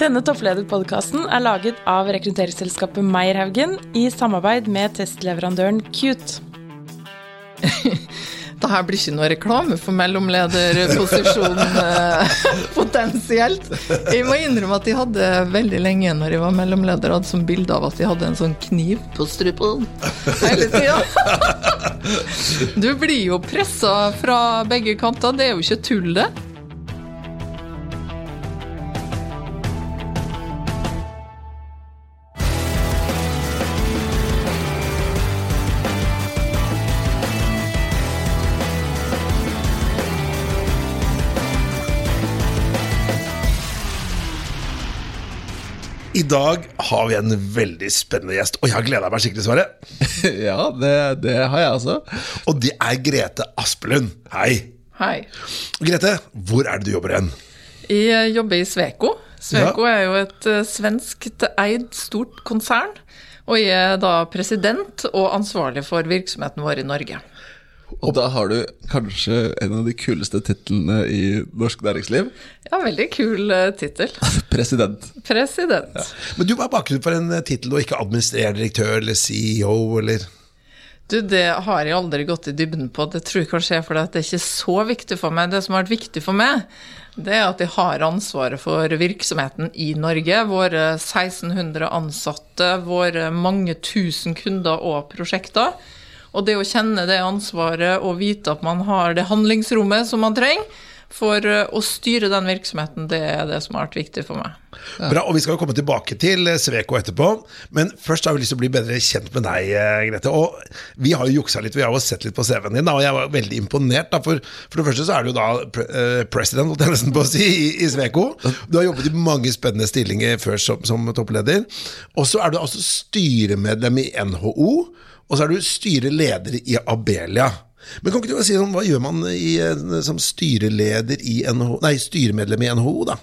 Denne topplederpodkasten er laget av rekrutteringsselskapet Meierhaugen i samarbeid med testleverandøren Cute. Dette blir ikke noe reklame for mellomlederposisjonen eh, potensielt. Jeg må innrømme at jeg hadde veldig lenge når jeg var mellomleder, hadde som bilde av at jeg hadde en sånn kniv på strupen hele tida. Du blir jo pressa fra begge kanter, det er jo ikke tull, det. Dag har vi en veldig spennende gjest, og jeg har gleda meg skikkelig, Sverre. Ja, det, det har jeg også. Og det er Grete Aspelund. Hei. Hei. Grete, hvor er det du jobber hen? Jeg jobber i Sveko. Sveko er jo et uh, svenskt eid stort konsern. Og jeg er da president og ansvarlig for virksomheten vår i Norge. Og da har du kanskje en av de kuleste titlene i norsk næringsliv. Ja, veldig kul uh, tittel. President. President. Ja. Men du, Hva er bakgrunnen for en tittel og ikke administrerende direktør eller CEO, eller? Du, Det har jeg aldri gått i dybden på. Det tror jeg kanskje er fordi det er ikke så viktig for meg. Det som har vært viktig for meg, det er at jeg har ansvaret for virksomheten i Norge. Våre 1600 ansatte, våre mange tusen kunder og prosjekter. Og det å kjenne det ansvaret og vite at man har det handlingsrommet som man trenger for eh, å styre den virksomheten, det er det som har vært viktig for meg. Bra, og Vi skal jo komme tilbake til eh, Sveko etterpå, men først har vi lyst til å bli bedre kjent med deg, eh, Grete. Og Vi har jo juksa litt, vi har jo sett litt på CV-en din, da, og jeg var veldig imponert. Da, for, for, det første så er du da president, holdt jeg nesten på å si, i, i, Sveko. Du har jobbet i mange spennende stillinger før som, som toppleder. Og så er du altså styremedlem i NHO. Og så er du styreleder i Abelia. Men kan ikke du si sånn, hva gjør man i, som styreleder i NHO, nei, styremedlem i NHO, da?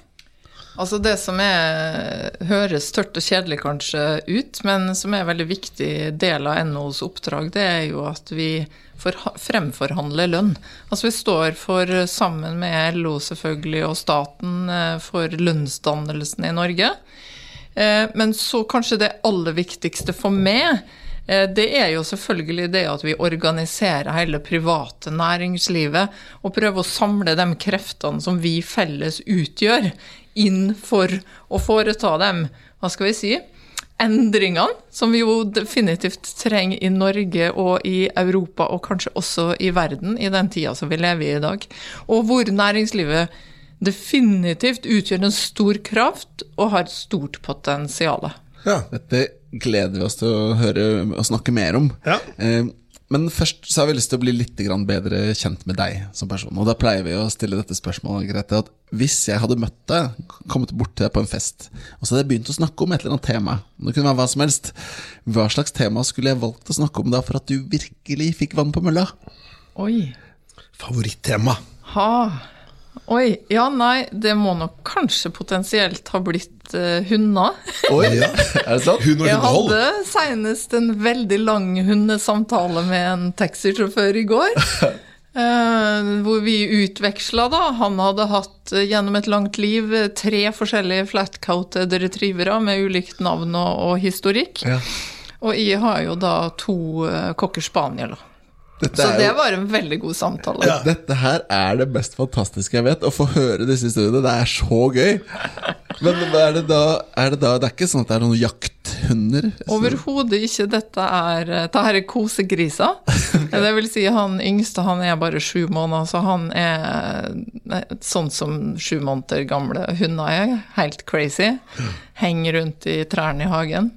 Altså Det som er, høres tørt og kjedelig kanskje ut, men som er en veldig viktig del av NHOs oppdrag, det er jo at vi fremforhandler lønn. Altså Vi står for, sammen med LO selvfølgelig og staten, eh, for lønnsdannelsen i Norge. Eh, men så kanskje det aller viktigste for meg Eh, det er jo selvfølgelig det at vi organiserer hele private næringslivet og prøver å samle de kreftene som vi felles utgjør, inn for å foreta dem, hva skal vi si, endringene som vi jo definitivt trenger i Norge og i Europa, og kanskje også i verden, i den tida som vi lever i i dag. Og hvor næringslivet definitivt utgjør en stor kraft og har et stort potensial. Ja. Dette gleder vi oss til å høre og snakke mer om. Ja. Eh, men først så har vi lyst til å bli litt bedre kjent med deg som person. Og da pleier vi å stille dette spørsmålet, Grete, at hvis jeg hadde møtt deg, kommet bort til deg på en fest, og så hadde jeg begynt å snakke om et eller annet tema, det kunne være hva som helst, hva slags tema skulle jeg valgt å snakke om da for at du virkelig fikk vann på mølla? Oi. Favorittema? Ha. Oi. Ja, nei, det må nok kanskje potensielt ha blitt uh, hunder. Oi, ja. Er det sant? Hund og Jeg hadde senest en veldig lang hundesamtale med en taxisjåfør i går. Uh, hvor vi utveksla, da. Han hadde hatt uh, gjennom et langt liv tre forskjellige flatcoated retrievere med ulikt navn og, og historikk. Ja. Og jeg har jo da to uh, cocker spanieler. Dette så det jo, var en veldig god samtale. Ja. Dette her er det mest fantastiske jeg vet. Å få høre disse historiene. Det er så gøy. Men er det, da, er det da Det er ikke sånn at det er noen jakthunder? Overhodet ikke. Dette er, dette er kosegriser. okay. Det vil si, han yngste han er bare sju måneder, så han er sånn som sju måneder gamle hunder er. Helt crazy. Henger rundt i trærne i hagen.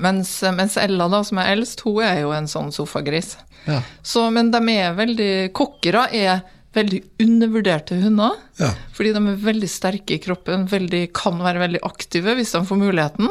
Mens, mens, Ella, da, som er eldst, hun er jo en sånn sofagris. Ja. Så, men de er veldig Kokkere er veldig undervurderte hunder. Ja. Fordi de er veldig sterke i kroppen, veldig, kan være veldig aktive hvis de får muligheten.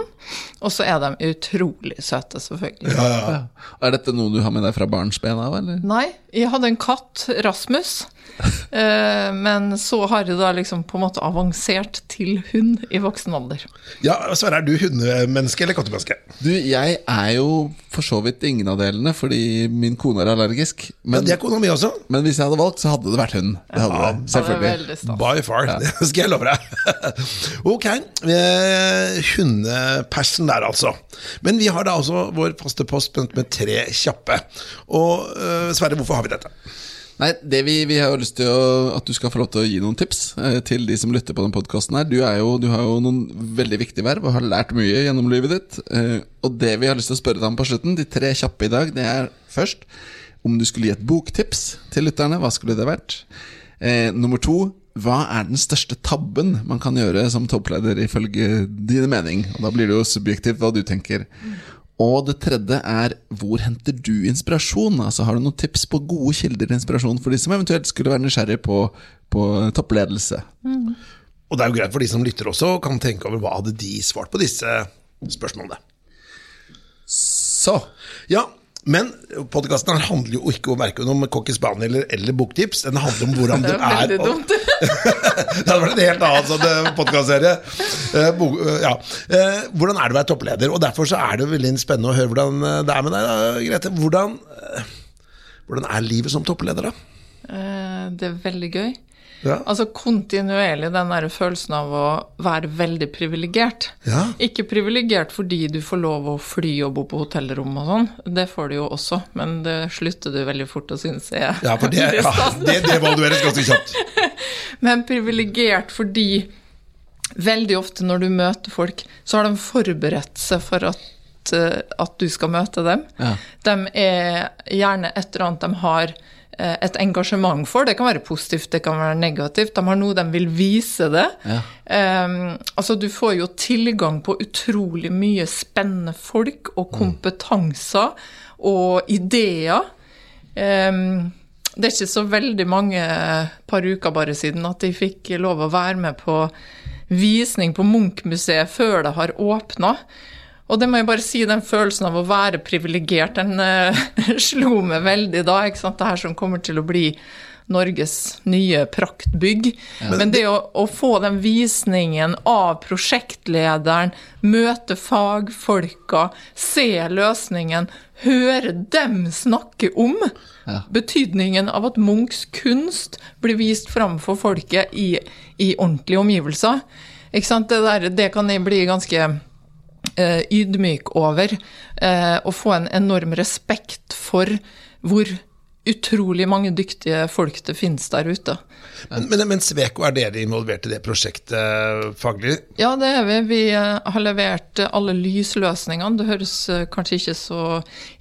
Og så er de utrolig søte, selvfølgelig. Ja, ja. Er dette noe du har med deg fra barnsben av, eller? Nei, jeg hadde en katt, Rasmus. Eh, men så har jeg da liksom på en måte avansert til hund i voksen alder. Ja, Sverre, er du hundemenneske eller kattemenneske? Du, jeg er jo for så vidt ingen av delene, fordi min kone er allergisk. Men, ja, det er kona mi også. Men hvis jeg hadde valgt, så hadde det vært hund. Det hadde ja, det, selvfølgelig. Det stas. By far, det skal jeg love deg. ok, eh, hundepersen der altså. Men vi har da også vår faste post med, tre kjappe. Og eh, Sverre, hvorfor har vi dette? Nei, det vi, vi har jo lyst til å, at du skal få lov til å gi noen tips eh, til de som lytter på denne podkasten. Du, jo, du har jo noen veldig viktige verv og har lært mye gjennom livet ditt. Eh, og det vi har lyst til å spørre deg om på slutten, de tre kjappe i dag, det er først om du skulle gi et boktips til lytterne. Hva skulle det vært? Eh, nummer to, hva er den største tabben man kan gjøre som toppleder ifølge dine mening? Og da blir det jo subjektivt hva du tenker. Og det tredje er hvor henter du inspirasjon? Altså Har du noen tips på gode kilder til inspirasjon for de som eventuelt skulle være nysgjerrig på, på toppledelse? Mm. Og det er jo greit for de som lytter også, kan tenke over hva hadde de svart på disse spørsmålene. Så Ja, men podkasten handler jo ikke om verken om cocky spaniel eller, eller boktips. Den handler om hvordan det, Det er veldig er å- dumt. det hadde vært en helt annen sånn podkastserie. ja. Eh, hvordan er det å være toppleder? Og Derfor så er det veldig spennende å høre hvordan eh, det er med deg, da, Grete. Hvordan, eh, hvordan er livet som toppleder, da? Eh, Det er veldig gøy. Ja. Altså kontinuerlig den der følelsen av å være veldig privilegert. Ja. Ikke privilegert fordi du får lov å fly og bo på hotellrom og sånn, det får du jo også, men det slutter du veldig fort å synes er Ja, for det, ja, det, det evalueres ganske kjapt. Men privilegert fordi veldig ofte når du møter folk, så har de forberedt seg for at, eh, at du skal møte dem. Ja. De er gjerne et eller annet de har et engasjement for. Det kan være positivt, det kan være negativt. De har noe de vil vise det. Ja. Um, altså, du får jo tilgang på utrolig mye spennende folk og kompetanser og ideer. Um, det er ikke så veldig mange par uker bare siden at de fikk lov å være med på visning på Munch-museet før det har åpna. Og det må jeg bare si, den følelsen av å være privilegert, den uh, slo meg veldig da. ikke sant? Det her som kommer til å bli Norges nye praktbygg. Men det å, å få den visningen av prosjektlederen, møte fagfolka, se løsningen, høre dem snakke om Ja. betydningen av at Munchs kunst blir vist fram for folket i, i ordentlige omgivelser. Det, der, det kan bli ganske ydmyk over. Eh, og få en enorm respekt for hvor utrolig mange dyktige folk det finnes der ute. Men, men, men Sveko, er dere involvert i det prosjektet faglig? Ja, det er vi. Vi eh, har levert eh, alle lysløsningene. Det høres eh, kanskje ikke så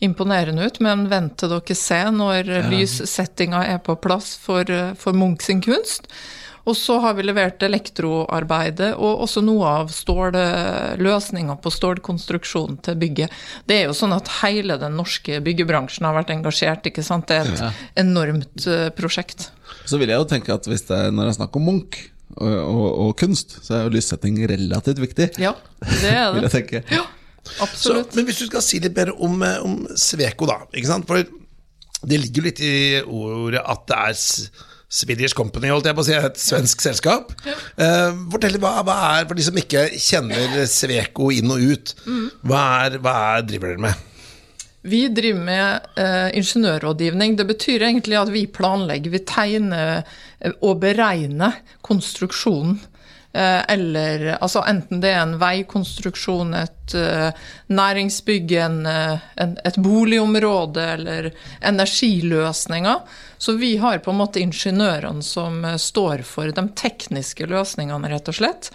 imponerende ut, men vent til dere ser når lyssettinga er på plass for, eh, for Munch sin kunst. Og så har vi levert elektroarbeidet og også noe av stålløsninga på stålkonstruksjonen til bygget. Det er jo sånn at hele den norske byggebransjen har vært engasjert, ikke sant. Det er et enormt eh, prosjekt. Så vil jeg jo tenke at hvis det er, når det er snakk om Munch og, og, og kunst, så er jo lyssetting relativt viktig. Ja, det er Vil jeg det. tenke. Ja, Så, absolutt. men hvis du skal si litt bedre om, eh, om Sveko, da. Ikke sant? For det ligger jo litt i ordet at det er Swedish Company, holdt jeg på å si, et svensk selskap. Uh, fortell hva, hva er, for de som ikke kjenner Sveko inn og ut, hva, er, hva er, driver dere med? Vi driver med uh, ingeniørrådgivning. Det betyr egentlig at vi planlegger, vi tegner eh, og beregner konstruksjonen. Eh, eller altså enten det er en veikonstruksjon, et eh, næringsbygg, en, eh, en, et boligområde eller energiløsninger. Så vi har på en måte ingeniørene som står for de tekniske løsningene, rett og slett.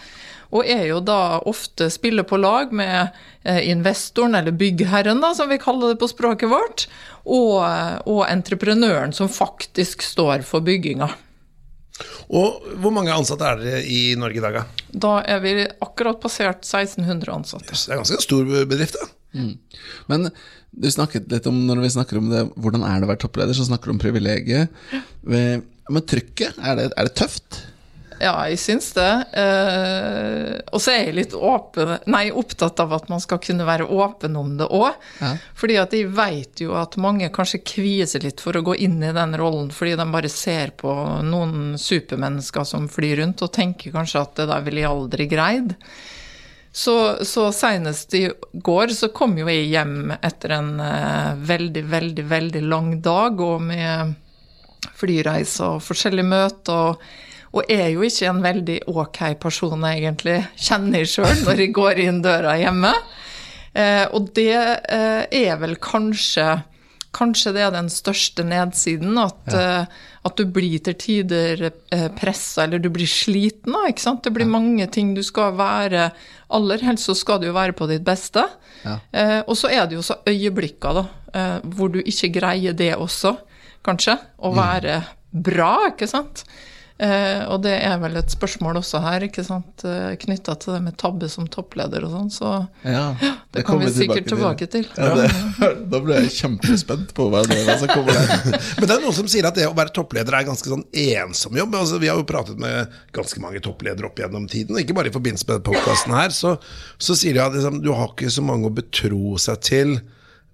Og er jo da ofte spiller på lag med investoren, eller byggherren, da, som vi kaller det på språket vårt, og, og entreprenøren som faktisk står for bygginga. Og hvor mange ansatte er dere i Norge i dag, da? Da er vi akkurat passert 1600 ansatte. Det er ganske stor bedrift, da. Men du snakket litt om, når vi snakker om det, hvordan er det å være toppleder, så snakker du om privilegiet. Men trykket, er det, er det tøft? Ja, jeg syns det. Eh, og så er jeg litt åpen, nei, opptatt av at man skal kunne være åpen om det òg. Ja. Fordi at jeg vet jo at mange kanskje kvier seg litt for å gå inn i den rollen, fordi de bare ser på noen supermennesker som flyr rundt, og tenker kanskje at det der ville jeg aldri greid. Så, så senest i går så kom jo jeg hjem etter en eh, veldig, veldig, veldig lang dag, og med flyreiser og forskjellige møter. Og, Og er jo ikke en veldig ok person jeg egentlig kjenner sjøl når jeg går inn døra hjemme. Eh, og det eh, er vel kanskje Kanskje det er den største nedsiden, at, ja. at du blir til tider pressa, eller du blir sliten. ikke sant? Det blir mange ting du skal være Aller helst så skal du jo være på ditt beste. Ja. Eh, og så er det jo så øyeblikker, da, eh, hvor du ikke greier det også, kanskje. Å mm. være bra, ikke sant. Eh, og det er vel et spørsmål også her, ikke sant, eh, knytta til det med tabbe som toppleder og sånn, så ja, det, det kommer vi sikkert tilbake til. til. Ja, det, da ble jeg kjempespent på hva det er som kommer der. Men det er noen som sier at det å være toppleder er ganske sånn ensom jobb. Altså, vi har jo pratet med ganske mange toppledere opp gjennom tiden, og ikke bare i forbindelse med podkasten her, så, så, sier de at liksom, du har ikke så mange å betro seg til.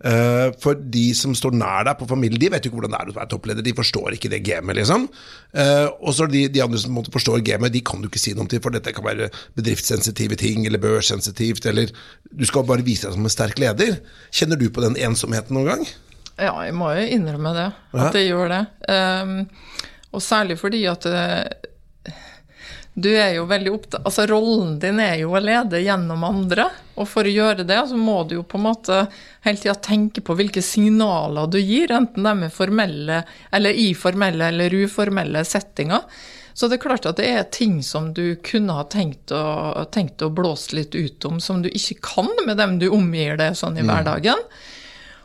Uh, for de som står nær deg på familie, de vet jo ikke hvordan det er å være toppleder. De forstår ikke det gamet, liksom. Uh, og så de, de, andre som måtte forstår gamet, de kan du ikke si noe til, for dette kan være bedriftssensitive ting, eller børssensitivt, eller Du skal bare vise deg som en sterk leder. Kjenner du på den ensomheten noen gang? Ja, jeg må jo innrømme det. At jeg gjør det. Um, og særlig fordi at uh, du er jo veldig opptatt Altså, rollen din er jo å lede gjennom andre. Og for å gjøre det, så må du jo på en måte hele tida tenke på hvilke signaler du gir, enten de er formelle, eller i formelle eller uformelle settinger. Så det er klart at det er ting som du kunne ha tenkt å, tenkt å blåse litt ut om, som du ikke kan med dem du omgir deg sånn i mm. hverdagen.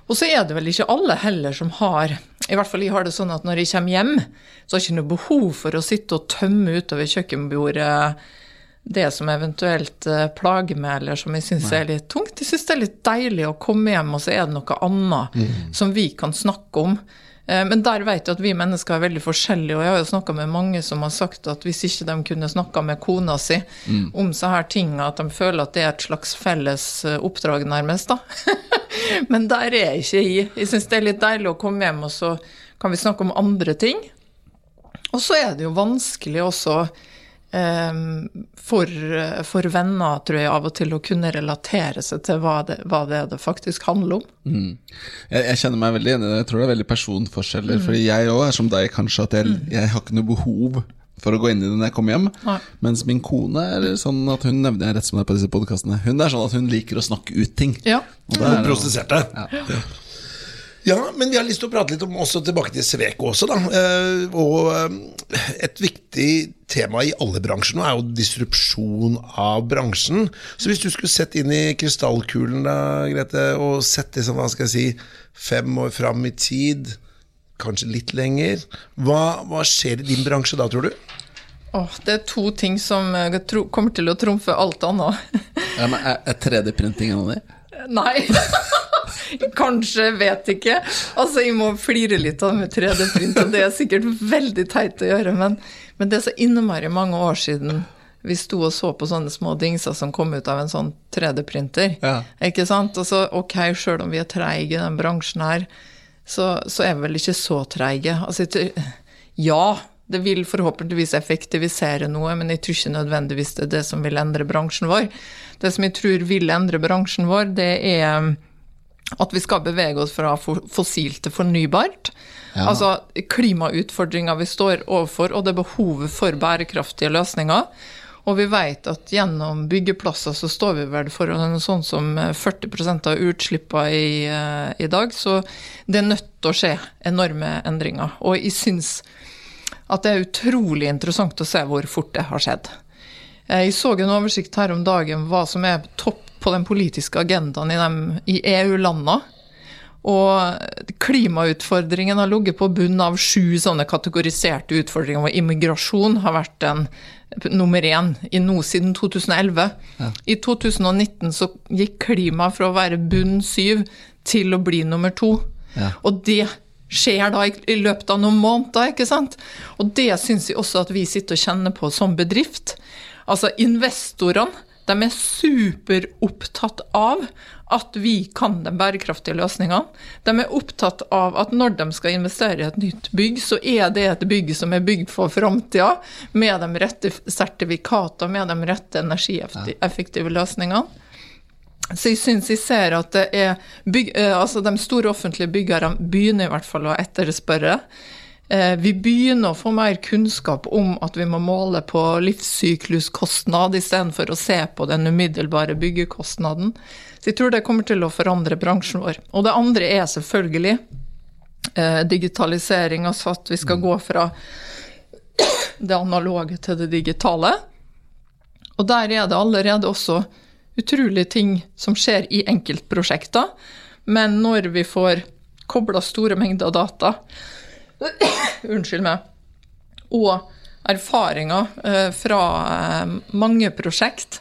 Og så er det vel ikke alle heller som har I hvert fall jeg har det sånn at når jeg kommer hjem, så har jeg ikke noe behov for å sitte og tømme utover kjøkkenbordet det som eventuelt eh, plager meg, eller som jeg syns er litt tungt. Jeg syns det er litt deilig å komme hjem, og så er det noe annet mm. som vi kan snakke om. Eh, men der vet jeg at vi mennesker er veldig forskjellige, og jeg har jo snakka med mange som har sagt at hvis ikke de kunne snakka med kona si mm. om så her ting, at de føler at det er et slags felles eh, oppdrag, nærmest, da. Men der er jeg ikke i. Jeg syns det er litt deilig å komme hjem, og så kan vi snakke om andre ting. Og så er det jo vanskelig også for, for, venner, tror jeg, av og til å kunne relatere seg til hva det, hva det, det faktisk handler om. Mm. Jeg, jeg, kjenner meg veldig enig i det. Jeg tror det er veldig personforskjeller. Mm. Fordi jeg òg er som deg, kanskje, at jeg, mm. jeg har ikke noe behov for å gå inn i det når jeg kommer hjem. Nei. Mens min kone er sånn at hun nevner jeg rett som det på disse podkastene Hun er sånn at hun liker å snakke ut ting. Ja. Og det er, prosesserte. Ja. Ja. men vi har lyst til å prate litt om også tilbake til Sveko også, da. Eh, og eh, et viktig tema i alle bransjer nå er jo disrupsjon av bransjen. Så hvis du skulle sett inn i krystallkulen da, Grete, og sett liksom, hva skal jeg si, fem år fram i tid kanskje litt lenger. Hva, hva skjer i din bransje da, tror du? Oh, det er to ting som tro, kommer til å trumfe alt annet. ja, men Er, er 3D-printing en av de? Nei. Kanskje, vet ikke. Altså, Jeg må flire litt av med 3D-print, og det er sikkert veldig teit å gjøre, men, men det er så innmari mange år siden vi sto og så på sånne små dingser som kom ut av en sånn 3D-printer. Ja. Ikke sant? Altså, ok, sjøl om vi er treige i den bransjen her, så, så er vi vel ikke så treige. Altså, ja, det vil forhåpentligvis effektivisere noe, men jeg tror ikke nødvendigvis det er det som vil endre bransjen vår. Det som jeg tror vil endre bransjen vår, det er at vi skal bevege oss fra fossilt til fornybart. Ja. Altså klimautfordringa vi står overfor, og det behovet for bærekraftige løsninger. Og vi vet at gjennom byggeplasser så står vi vel for noe sånn som 40 eh, av utslippene i, eh, i, dag. Så det er nødt til å skje enorme endringer. Og jeg syns at det er utrolig interessant å se hvor fort det har skjedd. Eh, jeg så en oversikt her om dagen hva som er topp på den politiske agendaen i, i EU-landene. Og klimautfordringen har ligget på bunnen av sju sånne kategoriserte utfordringer, hvor immigrasjon har vært den nummer én i nå siden 2011. Ja. I 2019 så gikk klima fra å være bunn syv til å bli nummer to. Ja. Og det skjer da i løpet av noen måneder, ikke sant? Og det syns jeg også at vi sitter og kjenner på som bedrift. Altså investorene de er superopptatt av at vi kan de bærekraftige løsningene. De er opptatt av at når de skal investere i et nytt bygg, så er det et bygg som er bygd for framtida, med de rette sertifikatene, med de rette energieffektive løsningene. Så jeg syns jeg ser at det er bygg, eh, altså de store offentlige byggerne begynner i hvert fall å etterspørre vi begynner å få mer kunnskap om at vi må måle på livssykluskostnad istedenfor å se på den umiddelbare byggekostnaden. Så jeg tror det kommer til å forandre bransjen vår. Og det andre er selvfølgelig eh, digitalisering, altså at vi skal gå fra det analoge til det digitale. Og der er det allerede også utrolige ting som skjer i enkeltprosjekter. Men når vi får kobla store mengder data, unnskyld meg, og erfaringer eh, fra eh, mange prosjekt,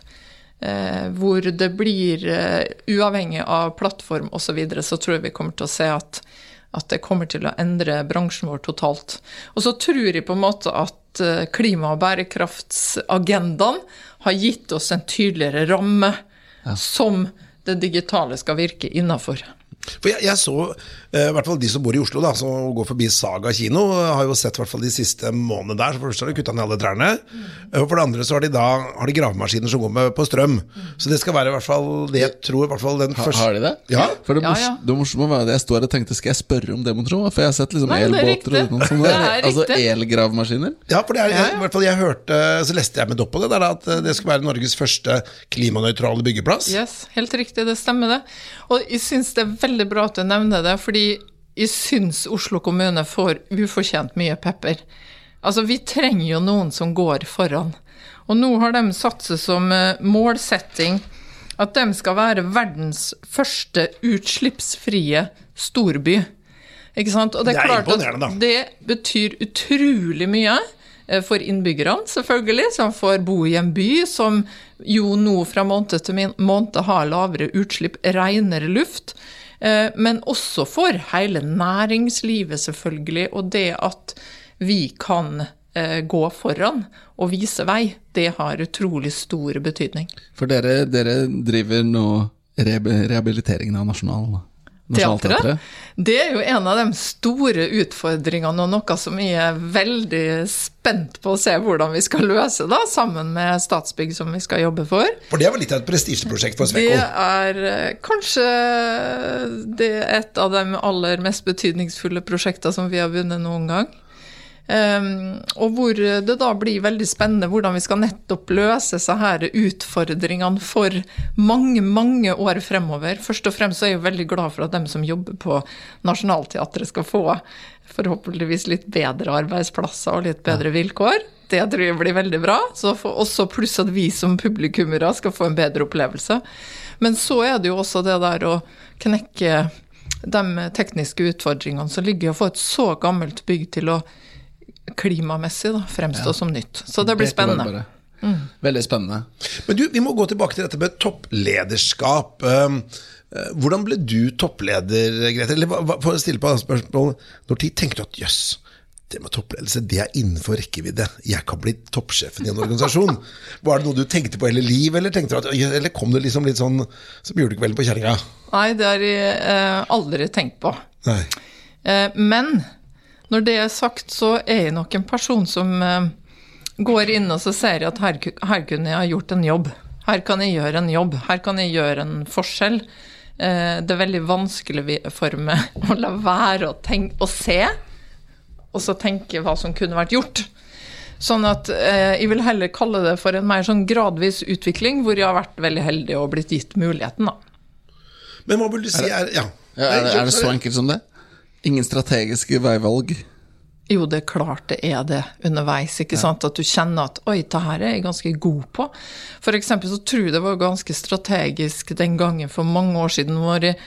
eh, hvor det blir, uavhengig av plattform osv., så, videre, så tror jeg vi kommer til å se at, at det kommer til å endre bransjen vår totalt. Og så tror jeg på en måte at klima- og bærekraftsagendaen har gitt oss en tydeligere ramme ja. som det digitale skal virke innafor. For jeg, jeg så, uh, hvert fall de som bor i Oslo, da, som går forbi Saga kino, har jo sett hvert fall de siste månedene der. For det første har de kutta ned alle trærne. Og for det andre så har de da har de gravemaskiner som går med på strøm. Så det skal være i hvert fall det jeg tror i hvert fall den første Har de det? Ja. For det, ja, ja. det morsomme var det jeg står og tenkte skal jeg spørre om det, mon tro? For jeg har sett liksom elbåter og noe sånt. Altså elgravemaskiner. Ja, for det er, jeg, i hvert fall jeg hørte, så leste jeg med Dopp på det, der, at det skulle være Norges første klimanøytrale byggeplass. Yes, helt riktig, det stemmer det. Og jeg syns det er veldig bra at du nevner det, fordi jeg syns Oslo kommune får ufortjent mye pepper. Altså, vi trenger jo noen som går foran. Og nå har de satt seg som eh, målsetting at de skal være verdens første utslippsfrie storby. Ikke sant? Og det er, det er klart at det betyr utrolig mye for innbyggerne, selvfølgelig, som får bo i en by som jo nå fra måned til måned har lavere utslipp, renere luft. Eh, men også for hele næringslivet, selvfølgelig. Og det at vi kan eh, gå foran og vise vei, det har utrolig stor betydning. For dere, dere driver nå rehabiliteringen av nasjonalen? Teatret. Det er jo en av de store utfordringene, og noe som jeg er veldig spent på å se hvordan vi skal løse, da, sammen med Statsbygg, som vi skal jobbe for. For det er vel litt av et prestisjeprosjekt for Sveko? Det er eh, kanskje det er et av de aller mest betydningsfulle prosjektene som vi har vunnet noen gang. Um, og hvor det da blir veldig spennende hvordan vi skal nettopp løse så her utfordringene for mange, mange år fremover. Først og fremst er jeg veldig glad for at dem som jobber på Nationaltheatret skal få forhåpentligvis litt bedre arbeidsplasser og litt bedre vilkår. Det tror jeg blir veldig bra. Så også pluss at vi som publikummere skal få en bedre opplevelse. Men så er det jo også det der å knekke de tekniske utfordringene som ligger i å få et så gammelt bygg til å klimamessig da, fremstå ja. som nytt. Så det blir spennende. Mm. Veldig spennende. Men du, vi må gå tilbake til dette med topplederskap. Um, uh, hvordan ble du toppleder, Grete? Eller for å stille på et spørsmål, når tid tenkte du at jøss, det med toppledelse det er innenfor rekkevidde. Jeg kan bli toppsjefen i en organisasjon. Var det noe du tenkte på hele livet, eller, du at, eller kom det liksom litt sånn som julekvelden på kjerringa? Nei, det har jeg eh, aldri tenkt på. Nei. Eh, men når det er sagt, så er jeg nok en person som eh, går inn og så ser at her, her, kunne jeg ha gjort en jobb. Her kan jeg gjøre en jobb. Her kan jeg gjøre en forskjell. Eh, det er veldig vanskelig for meg å la være å, tenke, å se, og så tenke hva som kunne vært gjort. Sånn at eh, jeg vil heller kalle det for en mer sånn gradvis utvikling, hvor jeg har vært veldig heldig og blitt gitt muligheten, da. Men hva vil du si er Ja. ja er, det, er det så enkelt som det? Ingen strategiske veivalg? Jo, det er klart det er det underveis. ikke sant? At du kjenner at 'oi, det her er jeg ganske god på'. Eksempel så tror jeg det var ganske strategisk den gangen for mange år siden hvor jeg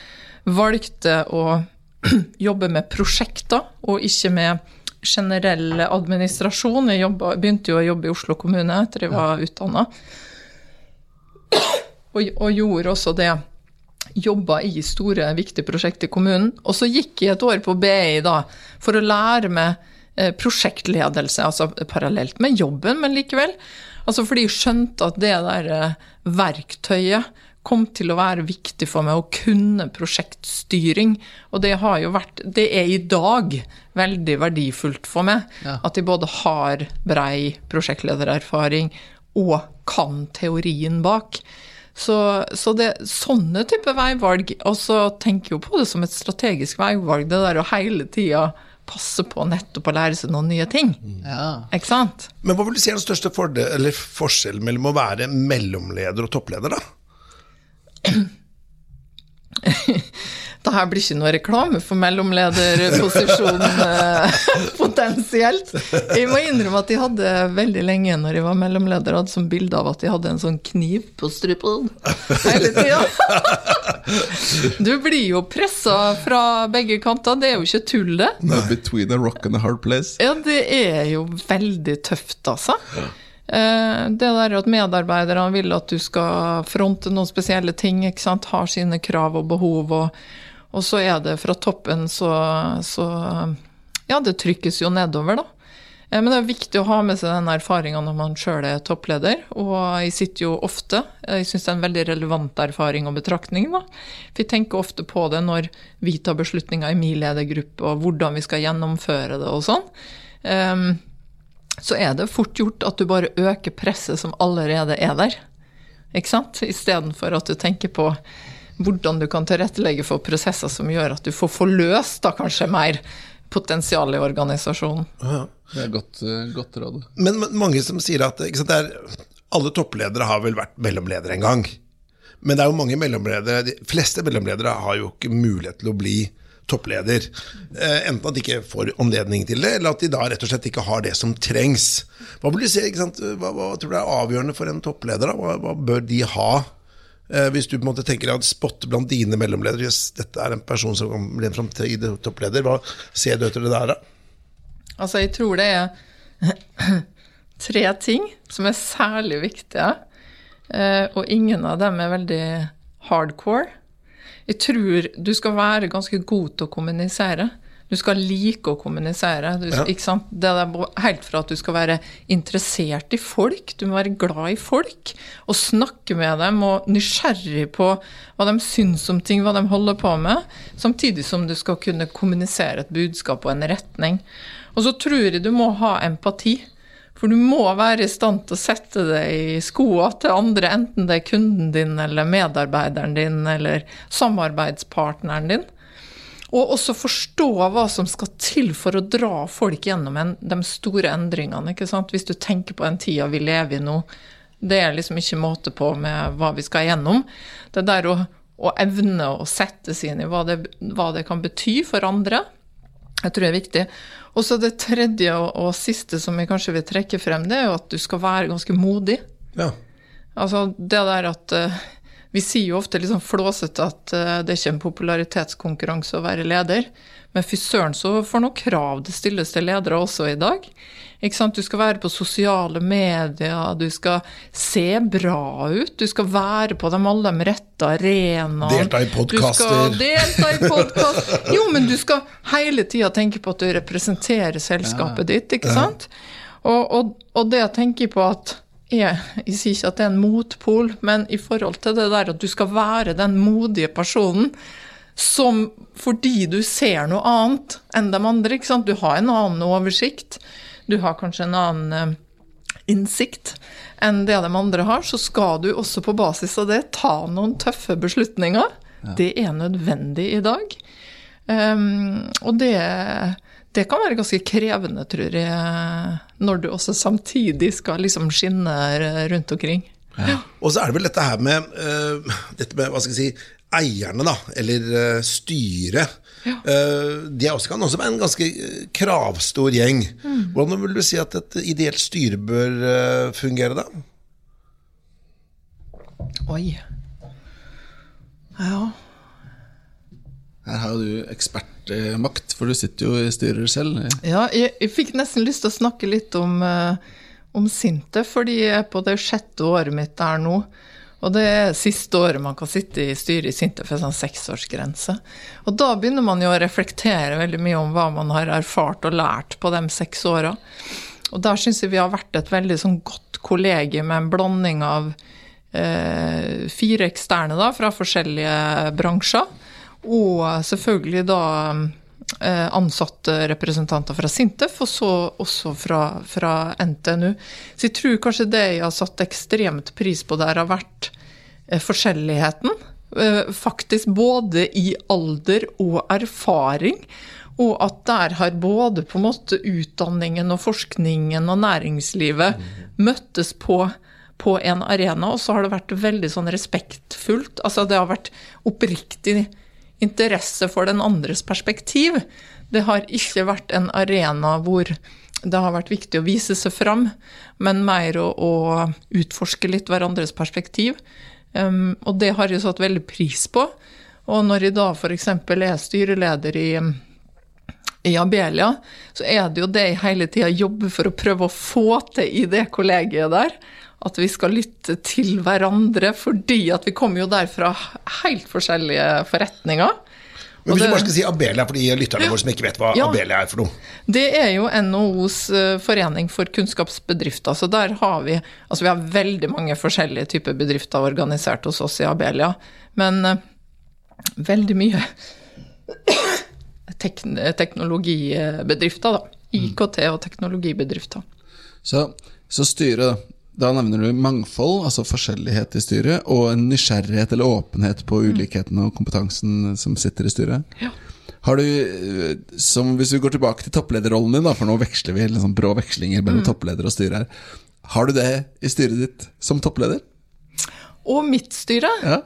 valgte å jobbe med prosjekter, og ikke med generell administrasjon. Jeg jobbet, begynte jo å jobbe i Oslo kommune etter jeg var ja. utdanna, og, og gjorde også det jobba i store, viktige prosjekter i kommunen. Og så gikk jeg et år på BI da, for å lære meg eh, prosjektledelse, altså parallelt med jobben, men likevel. Altså fordi jeg skjønte at det der eh, verktøyet kom til å være viktig for meg å kunne prosjektstyring. Og det har jo vært Det er i dag veldig verdifullt for meg. Ja. At jeg både har brei prosjektledererfaring og kan teorien bak. Så, så det, sånne type veivalg Og så tenker jeg jo på det som et strategisk veivalg, det der å hele tida passe på nettopp å lære seg noen nye ting. Ja. Ikke sant? Men hva vil du si er den største fordel, eller forskjellen mellom å være mellomleder og toppleder, da? Det her blir ikke noe reklame for mellomlederposisjonen eh, potensielt. Jeg må innrømme at de hadde veldig lenge når jeg var mellomleder, hadde som bilde av at de hadde en sånn kniv på strupen hele tida. Du blir jo pressa fra begge kanter, det er jo ikke tull, det. No, between a rock and a hard place. Ja, det er jo veldig tøft, altså. Eh, Det der at medarbeiderne vil at du skal fronte noen spesielle ting, ikke sant? har sine krav og behov, og, og så er det fra toppen så, så Ja, det trykkes jo nedover, da. Eh, Men det er viktig å ha med seg den erfaringa når man sjøl er toppleder, og jeg sitter jo ofte Jeg syns det er en veldig relevant erfaring og betraktning, da. For jeg tenker ofte på det når vi tar beslutninger i min ledergruppe, og hvordan vi skal gjennomføre det og sånn. Um, så er det fort gjort at du bare øker presset som allerede er der. Ikke sant? Istedenfor at du tenker på hvordan du kan tilrettelegge for prosesser som gjør at du får forløst da kanskje mer potensial i organisasjonen. Det er godt, eh, godt råd. Men men mange som sier at ikke sant, det er, alle toppledere har vel vært mellomledere en gang. Men det er jo mange mellomledere, de fleste mellomledere har jo ikke mulighet til å bli toppleder. Eh, enten at de ikke får anledning til det, eller at de da rett og slett ikke har det som trengs. Hva vil du si, ikke sant? Hva, hva tror du er avgjørende for en toppleder? Da? Hva, hva bør de ha? Eh, hvis du på en måte tenker at spotte blant dine mellomledere, Hvis dette er en person som kan bli en framtidig toppleder, hva ser du etter det der, da? Altså, jeg tror det er tre ting som er særlig viktige, eh, og ingen av dem er veldig hardcore. Jeg tror du skal være ganske god til å kommunisere. Du skal like å kommunisere. Du, Ja. ikke sant? Det er helt fra at du skal være interessert i folk, du må være glad i folk, og snakke med dem og nysgjerrig på hva de syns om ting, hva de holder på med, samtidig som du skal kunne kommunisere et budskap og en retning. Og så tror jeg du må ha empati. For du må være i stand til å sette deg i skoa til andre, enten det er kunden din eller medarbeideren din eller samarbeidspartneren din. Og også forstå hva som skal til for å dra folk gjennom en, de store endringene. ikke sant? Hvis du tenker på den tida vi lever i nå, det er liksom ikke måte på med hva vi skal gjennom. Det der å, å evne å sette seg inn i hva det, hva det kan bety for andre, jeg tror det er viktig. Og så det tredje og, og siste som jeg kanskje vil trekke frem, det er jo at du skal være ganske modig. Ja. Altså det der at eh, Vi sier jo ofte litt sånn flåsete at eh, det er ikke en popularitetskonkurranse å være leder. Men fy søren så for noen krav det stilles til ledere også i dag. Ikke sant? Du skal være på sosiale medier, du skal se bra ut, du skal være på de alle de rette arenaene. Delta i podkaster. Delta i podkast. Jo, men du skal hele tida tenke på at du representerer selskapet ditt, ikke sant? Og, og, og det tenker tenke på at jeg, jeg sier ikke at det er en motpol, men i forhold til det der at du skal være den modige personen som fordi du ser noe annet enn de andre, ikke sant? Du har en annen oversikt, du har kanskje en annen eh, innsikt enn det de andre har, så skal du også på basis av det ta noen tøffe beslutninger. Det er nødvendig i dag. Um, og det, det kan være ganske krevende, tror jeg, når du også samtidig skal liksom skinne rundt omkring. Og så er det vel dette her med, uh, dette med hva skal jeg si, eierne, da, eller uh, styret. Eh, de er også, kan også være en ganske kravstor gjeng. Hvordan vil du si at et ideelt styre bør fungere, da? Oi. Ja. Her har jo du ekspertmakt, for du sitter jo i styrer selv. Ja, jeg, jeg fikk nesten lyst til å snakke litt om, eh, om Sintef, fordi jeg er på det sjette året mitt der nå. Og det er siste året man kan sitte i styret i Sintef, en sånn seksårsgrense. Og da begynner man jo å reflektere veldig mye om hva man har erfart og lært på de seks åra. Og der syns jeg vi har vært et veldig sånn godt kollegium med en blanding av eh, fire eksterne da, fra forskjellige bransjer. Og selvfølgelig da eh, ansatte representanter fra Sintef, og så også fra, fra NTNU. Så jeg tror kanskje det jeg har satt ekstremt pris på der, har vært eh, forskjelligheten. Eh, faktisk både i alder og erfaring. Og at der har både på en måte utdanningen og forskningen og næringslivet møttes på, på en arena, og så har det vært veldig sånn respektfullt. Altså det har vært oppriktig interesse for den andres perspektiv. Det har ikke vært en arena hvor det har vært viktig å vise seg fram, men mer å, å utforske litt hverandres perspektiv. Um, og det har jeg satt veldig pris på. Og når jeg da f.eks. er styreleder i, i Abelia, så er det jo det jeg hele tida jobber for å prøve å få til i det kollegiet der. At vi skal lytte til hverandre, fordi at vi kommer jo der fra helt forskjellige forretninger. Men hvis du bare skal si Abelia for de lytterne våre som ikke vet hva ja, Abelia er for noe? Det er jo NHOs eh, forening for kunnskapsbedrifter. Så der har vi Altså vi har veldig mange forskjellige typer bedrifter organisert hos oss i Abelia. Men uh, veldig mye teknologibedrifter, da. IKT og teknologibedrifter. Så, så styret, da nevner du mangfold, altså forskjellighet i styret, og en nysgjerrighet eller åpenhet på mm. ulikheten og kompetansen som sitter i styret. Ja. Har du, som Hvis vi går tilbake til topplederrollen din, da, for nå veksler vi liksom brå vekslinger mellom mm. toppleder og styre her. Har du det i styret ditt som toppleder? Og mitt styre? Ja.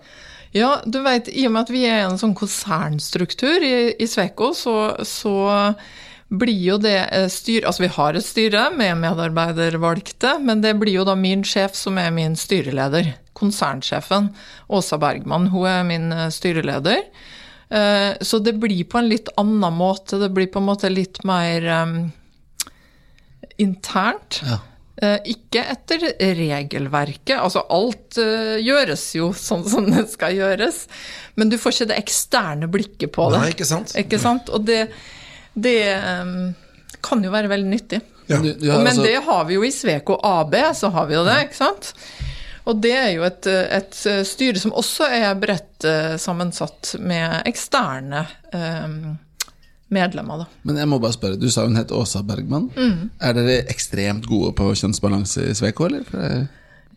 Ja du vet, I og med at vi er en sånn konsernstruktur i, i Sveko, så, så blir jo det styr... Altså vi har et styre med medarbeidervalgte, men det blir jo da min sjef som er min styreleder. Konsernsjefen, Åsa Bergman, hun er min eh, styreleder. Eh, så det blir på en litt annen måte. Det blir på en måte litt mer um, internt. Ja. Ikke etter regelverket. Altså alt uh, gjøres jo sånn som det skal gjøres, men du får ikke det eksterne blikket på det. Nei, ikke sant? Ikke sant? Og det, det um, kan jo være veldig nyttig. Ja. Du, du Men altså... det har vi jo i Sveko AB, så har vi jo det, ikke sant? Og det er jo et, et styre som også er bredt uh, sammensatt med eksterne um, medlemmer, da. Men jeg må bare spørre, du sa hun het Åsa Bergman. Mm. Er dere ekstremt gode på kjønnsbalanse i Sveko, eller?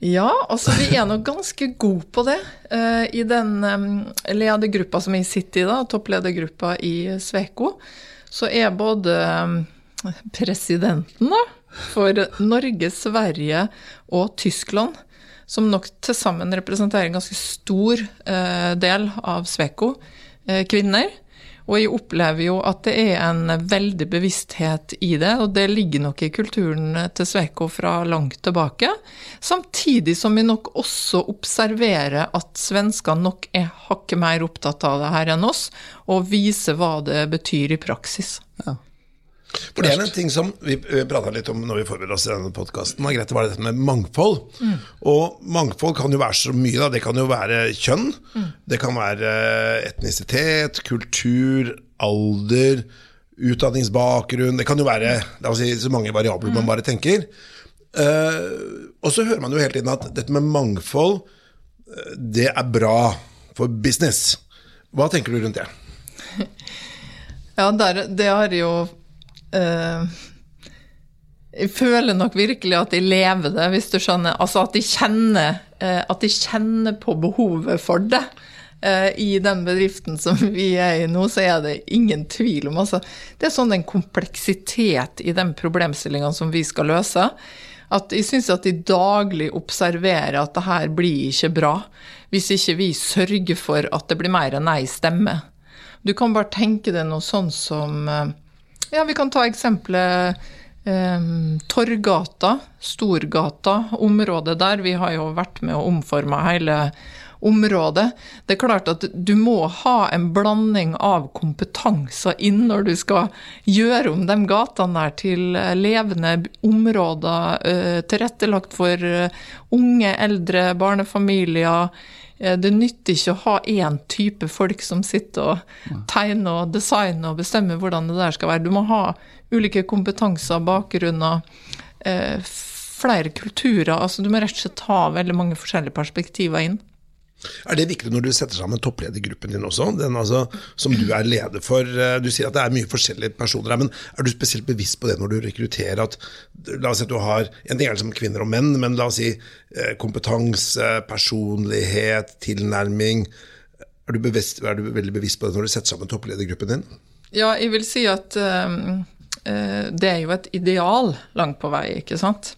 Ja, altså vi er nok ganske gode på det. Uh, I den um, ledergruppa som jeg sitter i, da, toppledergruppa i Sveko, så er både um, presidenten da, for Norge, Sverige og Tyskland, som nok til sammen representerer en ganske stor eh, del av Sveko, eh, kvinner. Og jeg opplever jo at det er en veldig bevissthet i det, og det ligger nok i kulturen til Sveko fra langt tilbake. Samtidig som vi nok også observerer at svenskene nok er hakket mer opptatt av det her enn oss, og viser hva det betyr i praksis. Ja. For det er en ting som vi prata litt om når vi forbereder oss i denne podkasten. Det var dette med mangfold. Mm. Og mangfold kan jo være så mye. Da. Det kan jo være kjønn. Mm. Det kan være etnisitet, kultur, alder, utdanningsbakgrunn. Det kan jo være si, så mange variabler mm. man bare tenker. Uh, og så hører man jo hele tiden at dette med mangfold, uh, det er bra for business. Hva tenker du rundt det? Ja, der, det har jo uh, Jeg føler nok virkelig at de lever det, hvis du skjønner. Altså at de kjenner, uh, at de kjenner på behovet for det. Uh, I den bedriften som vi er i nå, så er det ingen tvil om altså, Det er sånn en kompleksitet i den problemstillinga som vi skal løse. At jeg syns at de daglig observerer at det her blir ikke bra. Hvis ikke vi sørger for at det blir mer enn ei stemme. Du kan bare tenke deg noe sånn som ja, vi kan ta eksempelet eh, Torgata, Storgata, området der. Vi har jo vært med å omforme hele området. Det er klart at du må ha en blanding av kompetanser inn når du skal gjøre om de gatene der til levende områder eh, tilrettelagt for eh, unge, eldre, barnefamilier det nytter ikke å ha én type folk som sitter og tegner og designer og bestemmer hvordan det der skal være. Du må ha ulike kompetanser, bakgrunner, eh, flere kulturer. altså Du må rett og slett ha veldig mange forskjellige perspektiver inn. Er det viktig når du setter sammen toppledergruppen din også, den altså, som du er leder for? Eh, du sier at det er mye forskjellige personer her, men er du spesielt bevisst på det når du rekrutterer? at La oss si at du har En er liksom kvinner og menn, men la oss si eh, kompetanse, personlighet, tilnærming. Er du, bevisst, er du veldig bevisst på det når du setter sammen toppledergruppen din? Ja, jeg vil si at uh, det er jo et ideal langt på vei, ikke sant.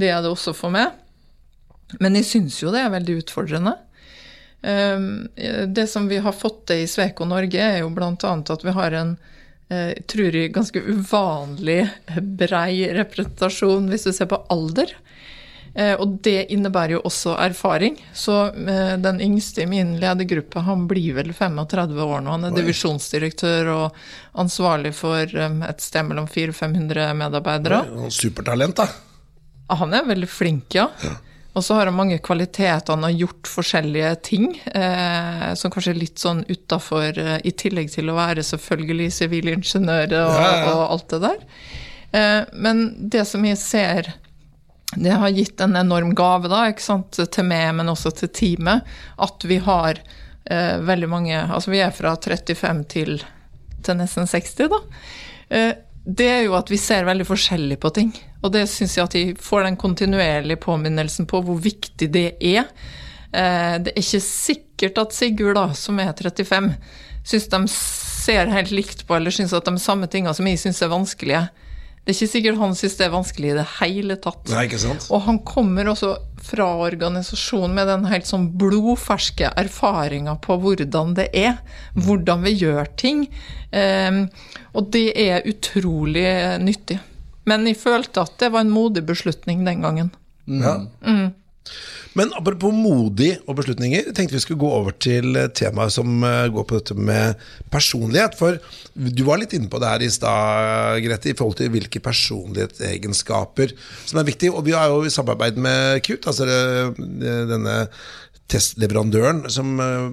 Det er det også for meg. Men jeg syns jo det er veldig utfordrende. Um, det som vi har fått til i Sveko Norge, er jo bl.a. at vi har en uh, tror jeg, ganske uvanlig brei representasjon hvis du ser på alder. Eh, og det innebærer jo også erfaring. Så eh, den yngste i min ledergruppe, han blir vel 35 år nå. Han er Oi. divisjonsdirektør og ansvarlig for eh, et sted mellom 400-500 medarbeidere. Oi, supertalent, da. Han er veldig flink, ja. ja. Og så har han mange kvaliteter. Han har gjort forskjellige ting eh, som kanskje er litt sånn utafor, eh, i tillegg til å være selvfølgelig sivilingeniør og, ja, ja. og, alt det der. Eh, men det som jeg ser det har gitt en enorm gave da, til meg, men også til teamet, at vi har eh, veldig mange Altså vi er fra 35 til, til nesten 60, da. Eh, det er jo at vi ser veldig forskjellig på ting. Og det syns jeg at de får den kontinuerlige påminnelsen på hvor viktig det er. Eh, det er ikke sikkert at Sigurd, da, som er 35, syns de ser helt likt på eller syns at de samme tinga som jeg syns er vanskelige. Det er ikke sikkert han syns det er vanskelig i det hele tatt. Nei, ikke sant? Og han kommer også fra organisasjonen med den helt sånn blodferske erfaringa på hvordan det er, hvordan vi gjør ting. Um, og det er utrolig nyttig. Men jeg følte at det var en modig beslutning den gangen. Ja. Mm. Men apropos modig og beslutninger, tenkte vi skulle gå over til temaet som eh, går på dette med personlighet. For du var litt inne på det her i stad, Grete, i forhold til hvilke personlighetsegenskaper som er viktige. Og vi har jo i samarbeid med KUT, altså denne testleverandøren som uh,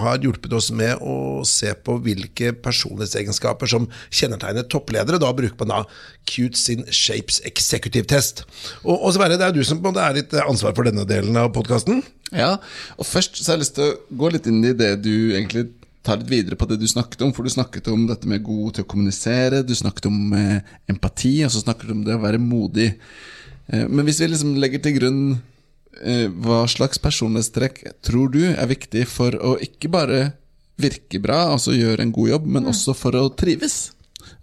har hjulpet oss med å se på hvilke personlighetsegenskaper som kjennetegner toppledere. Da bruker man da Cute sin Shapes Executive Test. Og, og Sverre, det er du som på er litt ansvar for denne delen av podkasten. Ja, og først så har jeg lyst til å gå litt inn i det du egentlig tar litt videre på det du snakket om. For du snakket om dette med god til å kommunisere, du snakket om eh, empati, og så snakket du om det å være modig. Eh, men hvis vi liksom legger til grunn Eh, hva slags personlighetstrekk tror du er viktig for å ikke bare virke bra, altså gjøre en god jobb, men mm. også for å trives?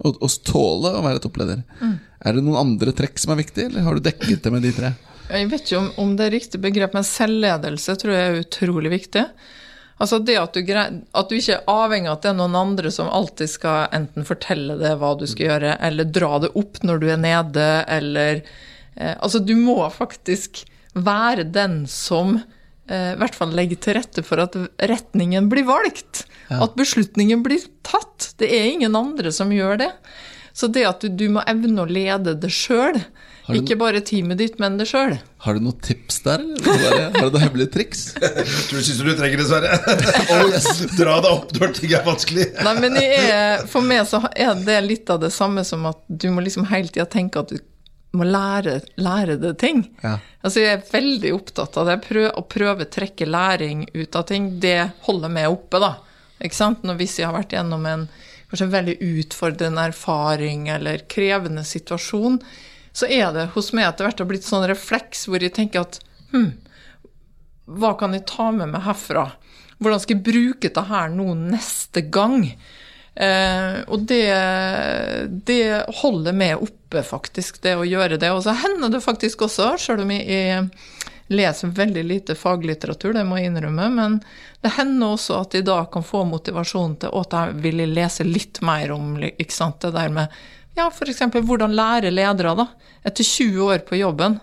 Og, og tåle å være toppleder. Mm. Er det noen andre trekk som er viktige, eller har du dekket det med de tre? Jeg vet ikke om, om det er riktig begrep, men selvledelse tror jeg er utrolig viktig. Altså det at du, at du, ikke er avhengig av at det er noen andre som alltid skal enten fortelle deg hva du skal gjøre, eller dra det opp når du er nede, eller eh, Altså, du må faktisk være den som eh, i hvert fall legger til rette for at retningen blir valgt. Ja. At beslutningen blir tatt. Det er ingen andre som gjør det. Så det at du, du må evne å lede det sjøl, ikke bare teamet ditt, men det sjøl. Har du noen tips der? Eller? Har du noen hemmelige triks? du syns du trenger det, Sverre. oh, yes. Dra deg opp når ting er vanskelig. Nei, men er, For meg så er det litt av det samme som at du må liksom hele tida tenke at du må lære, lære det ting. Ja. Altså jeg er veldig opptatt av det. Prøv, å prøve å trekke læring ut av ting, det holder meg oppe, da. Ikke sant? Når hvis jeg har vært gjennom en kanskje en veldig utfordrende erfaring eller krevende situasjon, så er det hos meg etter hvert blitt sånn refleks hvor jeg tenker at hm, hva kan jeg ta med meg herfra? Hvordan skal jeg bruke dette her nå neste gang? Eh, og det, det holder meg oppe, faktisk, det å gjøre det. Og så hender det faktisk også, sjøl om jeg leser veldig lite faglitteratur, det må jeg innrømme, men det hender også at jeg da kan få motivasjon til at jeg vil lese litt mer om ikke sant, det der med ja, f.eks. hvordan lære ledere, da, etter 20 år på jobben.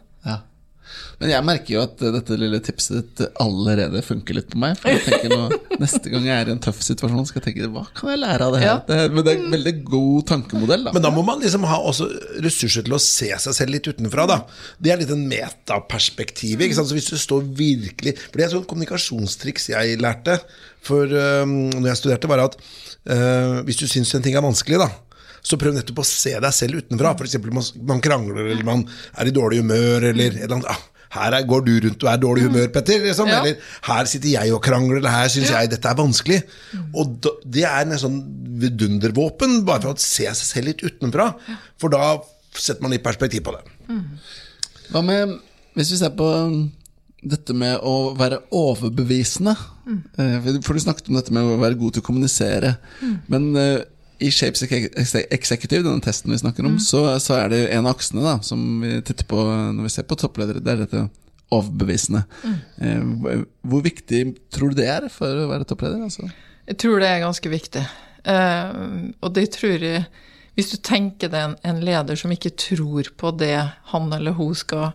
Men jeg merker jo at dette lille tipset ditt allerede funker litt på meg. For jeg tenker nå, Neste gang jeg er i en tøff situasjon, skal jeg tenke hva kan jeg lære av det her? Ja. Det, men det er en veldig god tankemodell. Da. Men da må man liksom ha også ressurser til å se seg selv litt utenfra. Da. Det er litt en metaperspektiv. ikke sant? Så hvis du står virkelig For det er sånn kommunikasjonstriks jeg lærte for um, når jeg studerte, var at uh, hvis du syns en ting er vanskelig, da så prøv nettopp å se deg selv utenfra. F.eks. Man, man krangler, eller man er i dårlig humør, eller et eller annet. Ah, her er, går du rundt og er dårlig humør, Petter. Liksom. Ja. Eller her sitter jeg og krangler, eller her syns ja. jeg dette er vanskelig. Og da, det er en sånn vidundervåpen, bare for å se seg selv litt utenfra. For da setter man litt perspektiv på det. Mm. Hva med hvis vi ser på dette med å være overbevisende? Mm. For du snakket om dette med å være god til å kommunisere. Mm. Men uh, I Shapes Executive, denne testen vi snakker om, mm. så, så, er det en av aksene da, som vi titter på når vi ser på toppledere. Det er dette overbevisende. Mm. Eh, hvor viktig tror du det er for å være toppleder? Altså? Jeg tror det er ganske viktig. Uh, og det tror jeg Hvis du tenker deg en, en, leder som ikke tror på det han eller hun skal,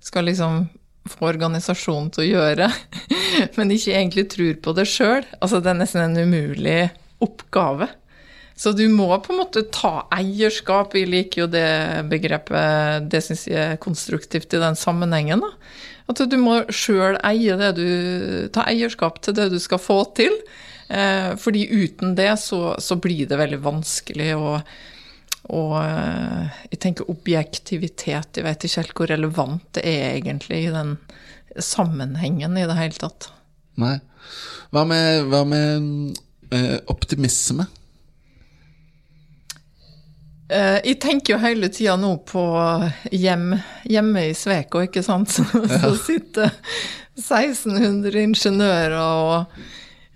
skal liksom få organisasjonen til å gjøre, men ikke egentlig tror på det sjøl, altså det er nesten en umulig oppgave. Så du må på en måte ta eierskap. Vi liker jo det begrepet, det syns jeg er konstruktivt i den sammenhengen. da. At du må sjøl eie det du Ta eierskap til det du skal få til. Eh, fordi uten det så, så blir det veldig vanskelig å og eh, jeg tenker objektivitet Jeg vet ikke helt hvor relevant det er egentlig i den sammenhengen i det hele tatt. Nei. Hva med, hva med eh, optimisme? Eh, jeg tenker jo hele tida nå på hjem, hjemme i Sveko, ikke sant. Så, ja. så sitter 1600 ingeniører, og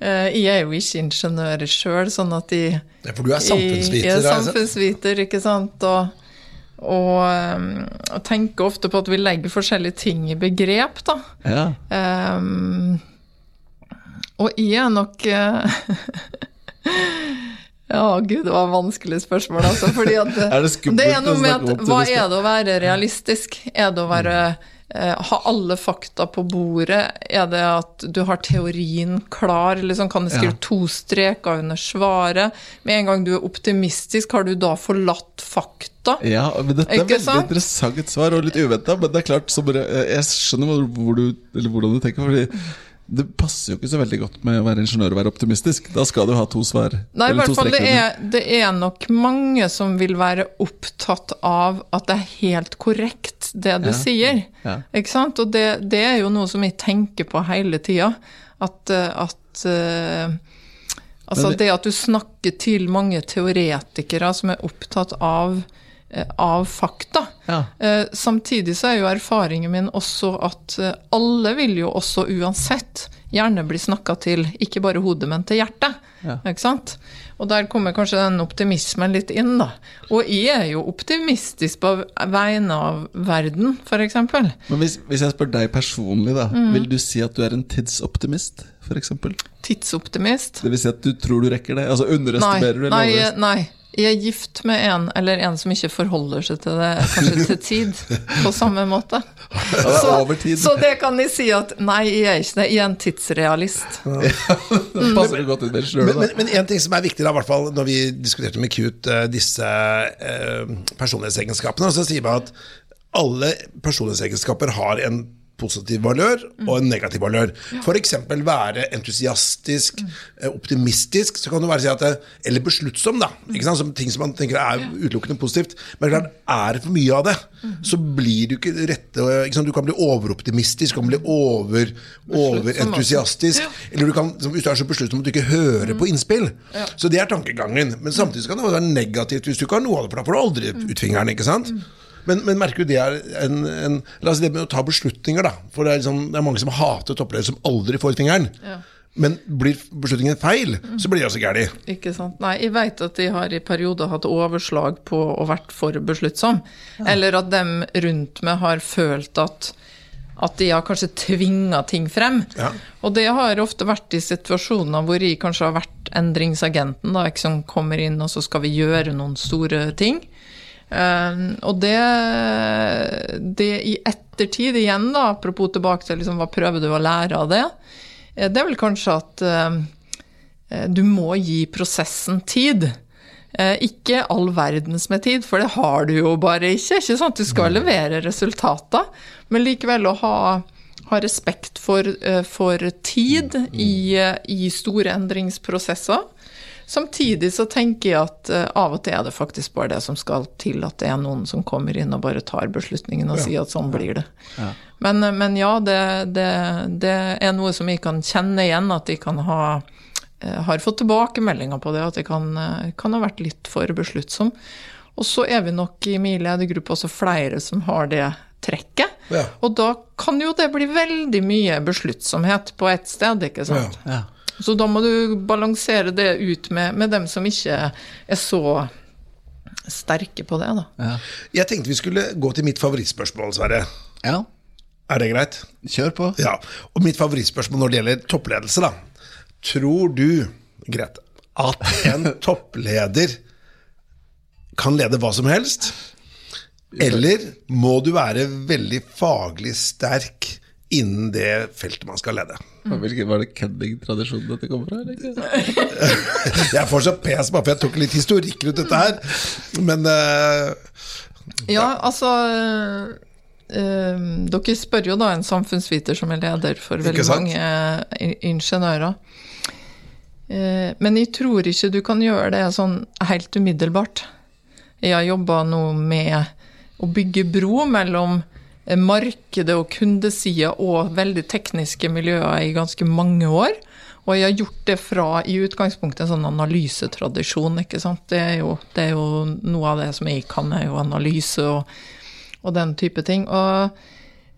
uh, jeg er jo ikke ingeniør sjøl, sånn at de ja, For du er samfunnsviter? Jeg er samfunnsviter, ikke sant. Og, og, um, tenker ofte på at vi legger forskjellige ting i begrep, da. Ja. Um, og jeg er nok uh, Ja, gud, det var et vanskelig spørsmål, altså. Fordi at er det, det er noe med at hva er det å være realistisk? Er det å være eh, ha alle fakta på bordet? Er det at du har teorien klar? Liksom, kan du skrive ja. to streker under svaret? Med en gang du er optimistisk, har du da forlatt fakta? Ja, men dette er veldig sant? interessant svar, og litt uventa, men det er klart, bare, jeg skjønner hvor, hvor du, hvordan du tenker. fordi det passer jo ikke så veldig godt med å være ingeniør og være optimistisk. Da skal du ha to svar. Nei, i hvert fall det er, det er, nok mange som vil være opptatt av at det er helt korrekt, det du ja. sier. Ja. Ikke sant? Og det, det, er jo noe som jeg tenker på hele tida. At, at uh, Altså det, det at du snakker til mange teoretikere som er opptatt av Eh, av fakta. Ja. Eh, samtidig så er jo erfaringen min også at eh, alle vil jo også uansett gjerne bli snakka til, ikke bare hodet, men til hjertet. Ja. Ikke sant? Og der kommer kanskje den optimismen litt inn, da. Og jeg er jo optimistisk på vegne av verden, f.eks. Men hvis, hvis, jeg spør deg personlig, da. Mm. Vil du si at du er en tidsoptimist, f.eks.? Tidsoptimist? Det vil si at du tror du rekker det? Altså underestimerer du? Nei, nei, nei. Jeg er gift med en, eller en som ikke forholder seg til det kanskje til tid, på samme måte. Så, så, det kan jeg si at nei, jeg er ikke det. Jeg er en tidsrealist. Ja. Mm. Passer godt inn selv, men, men, men, en ting som er viktig, da, hvert fall når vi diskuterte med Cute uh, disse eh, personlighetsegenskapene, så sier vi at alle personlighetsegenskaper har en positiv valør og en negativ valør. F.eks. være entusiastisk, eh, optimistisk, så kan du være si at det, eller besluttsom, da. Som ting som man tenker er utelukkende positivt. Men klart, er det for mye av det, så blir du ikke rette ikke Du kan bli overoptimistisk, du kan bli over, overentusiastisk. Eller du kan, hvis du er så beslutsom at du ikke hører på innspill. Så det er tankegangen. Men samtidig kan det være negativt hvis du ikke har noe av det, for da får du aldri ut fingeren. ikke sant? Men, men, merker du det er en, en, La oss si det med å ta beslutninger, da. For det er, liksom, det er mange som hater toppledere som aldri får fingeren. Ja. Men blir beslutningen feil, så blir de også gærne. Ikke sant. Nei, jeg vet at de har i perioder hatt overslag på å vært for besluttsom. Ja. Eller at dem rundt meg har følt at at de har kanskje tvinga ting frem. Ja. Og det har ofte vært i situasjoner hvor jeg kanskje har vært endringsagenten, da, som kommer inn og så skal vi gjøre noen store ting. Ehm, og det, det i ettertid igjen, da, apropos tilbake til liksom, hva prøver du å lære av det, eh, det er vel kanskje at uh, du må gi prosessen tid. Ikke all verdens med tid, for det har du jo bare ikke. ikke sant? Du skal levere resultater, men likevel å ha, ha respekt for, for tid i, i store endringsprosesser. Samtidig så tenker jeg at uh, av og til er det faktisk bare det som skal til, at det er noen som kommer inn og bare tar beslutningen og ja. sier at sånn blir det. Ja. Men, eh, men, ja, det, det, det, er noe som jeg kan kjenne igjen, at de kan ha uh, har fått tilbakemeldinger på det, at de kan, uh, kan ha vært litt for besluttsom. Og så er vi nok i min ledergruppe også flere som har det trekket. Ja. Og da kan jo det bli veldig mye besluttsomhet på ett sted, ikke sant. Ja. Så da må du balansere det ut med, med dem som ikke er så sterke på det, da. Ja. Jeg tenkte vi skulle gå til mitt favorittspørsmål, Sverre. ja. Er det greit? Kjør på. Ja. Og mitt favorittspørsmål når det gjelder toppledelse, da. Tror du, Grete, at en toppleder kan lede hva som helst? Eller må du være veldig faglig sterk innen det feltet man skal lede? Hvilken var det Kenning-tradisjonen dette kommer fra? Jeg får så pes bare for jeg tok litt historikk rundt dette her, men uh, Ja, altså uh, Dere spør jo da en samfunnsviter som er leder for veldig mange eh, ingeniører. Eh, men jeg tror ikke du kan gjøre det sånn helt umiddelbart. Jeg har jobba nå med å bygge bro mellom eh, markedet og kundesida og veldig tekniske miljøer i ganske mange år. Og jeg har gjort det fra i utgangspunktet en sånn analysetradisjon. ikke sant? Det er, jo, det er jo noe av det som jeg kan, er jo analyse og, og den type ting. Og,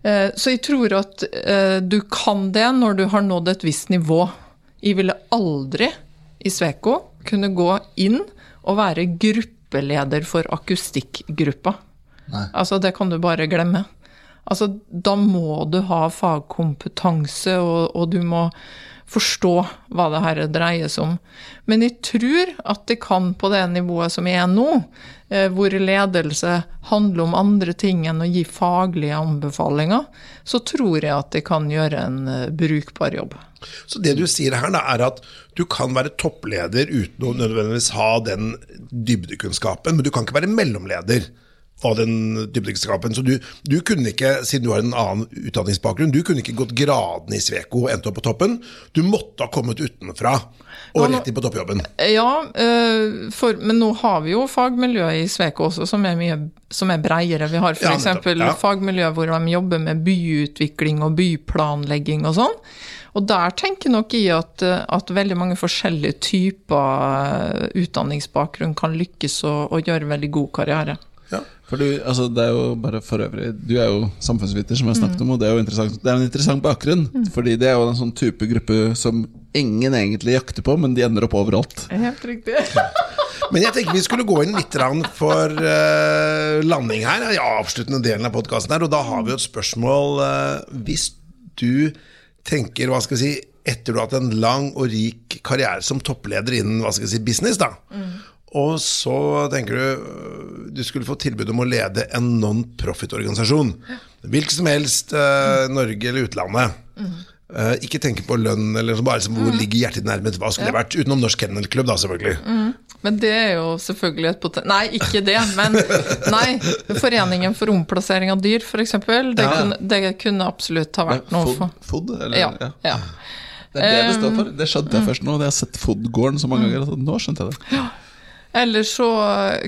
eh, så jeg tror at eh, du kan det når du har nådd et visst nivå. Jeg ville aldri i Sveko kunne gå inn og være gruppeleder for akustikkgruppa. Altså, det kan du bare glemme. Altså, da må du ha fagkompetanse, og, og du må forstå hva det her dreier seg om. Men jeg tror at det kan på det nivået som er nå, eh, hvor ledelse handler om andre ting enn å gi faglige anbefalinger, så tror jeg at det kan gjøre en eh, brukbar jobb. Så det du sier her, da, er at du kan være toppleder uten å nødvendigvis ha den dybdekunnskapen, men du kan ikke være mellomleder av den dybdekunnskapen. Så du, du kunne ikke, siden du har en annen utdanningsbakgrunn, du kunne ikke gått gradene i Sveko og endt opp på toppen. Du måtte ha kommet utenfra og rett inn på toppjobben. Ja, eh, for, men nå har vi jo fagmiljøet i Sveko også som er mye som er bredere. Vi har f.eks. Ja, ja. fagmiljø hvor de jobber med byutvikling og byplanlegging og sånn. Og der tenker nok jeg at, eh, at veldig mange forskjellige typer eh, utdanningsbakgrunn kan lykkes og, og gjøre veldig god karriere. For du, altså det er jo bare for øvrig Du er jo samfunnsviter, som jeg har snakket om, og det er jo interessant Det er en interessant bakgrunn, fordi det er jo en sånn type gruppe som ingen egentlig jakter på, men de ender opp overalt. Helt riktig. Men jeg tenker vi skulle gå inn litt for uh, landing her, i avsluttende delen av podkasten her, og da har vi jo et spørsmål Uh, Hvis du tenker, hva skal jeg si, etter du har hatt en lang og rik karriere som toppleder innen hva skal jeg si, business, da, og så tenker du øh, du skulle få tilbud om å lede en non-profit-organisasjon. Hvilken som helst, eh, Norge eller utlandet. Eh, ikke tenke på lønn, eller så bare liksom, hvor ligger hjertet nærmet, Hva skulle det vært? Utenom Norsk Kennelklubb, da, selvfølgelig. Men det er jo selvfølgelig et poten... Nei, ikke det, men nei. Foreningen for omplassering av dyr, f.eks. Det, Ja. kunne- det kunne absolutt ha vært noe for fod, eller? Ja. Ja. ja. Det er det det står for. Det skjønte jeg først nå. Jeg har sett Fod-gården så mange ganger. Nå skjønte jeg det. Eller så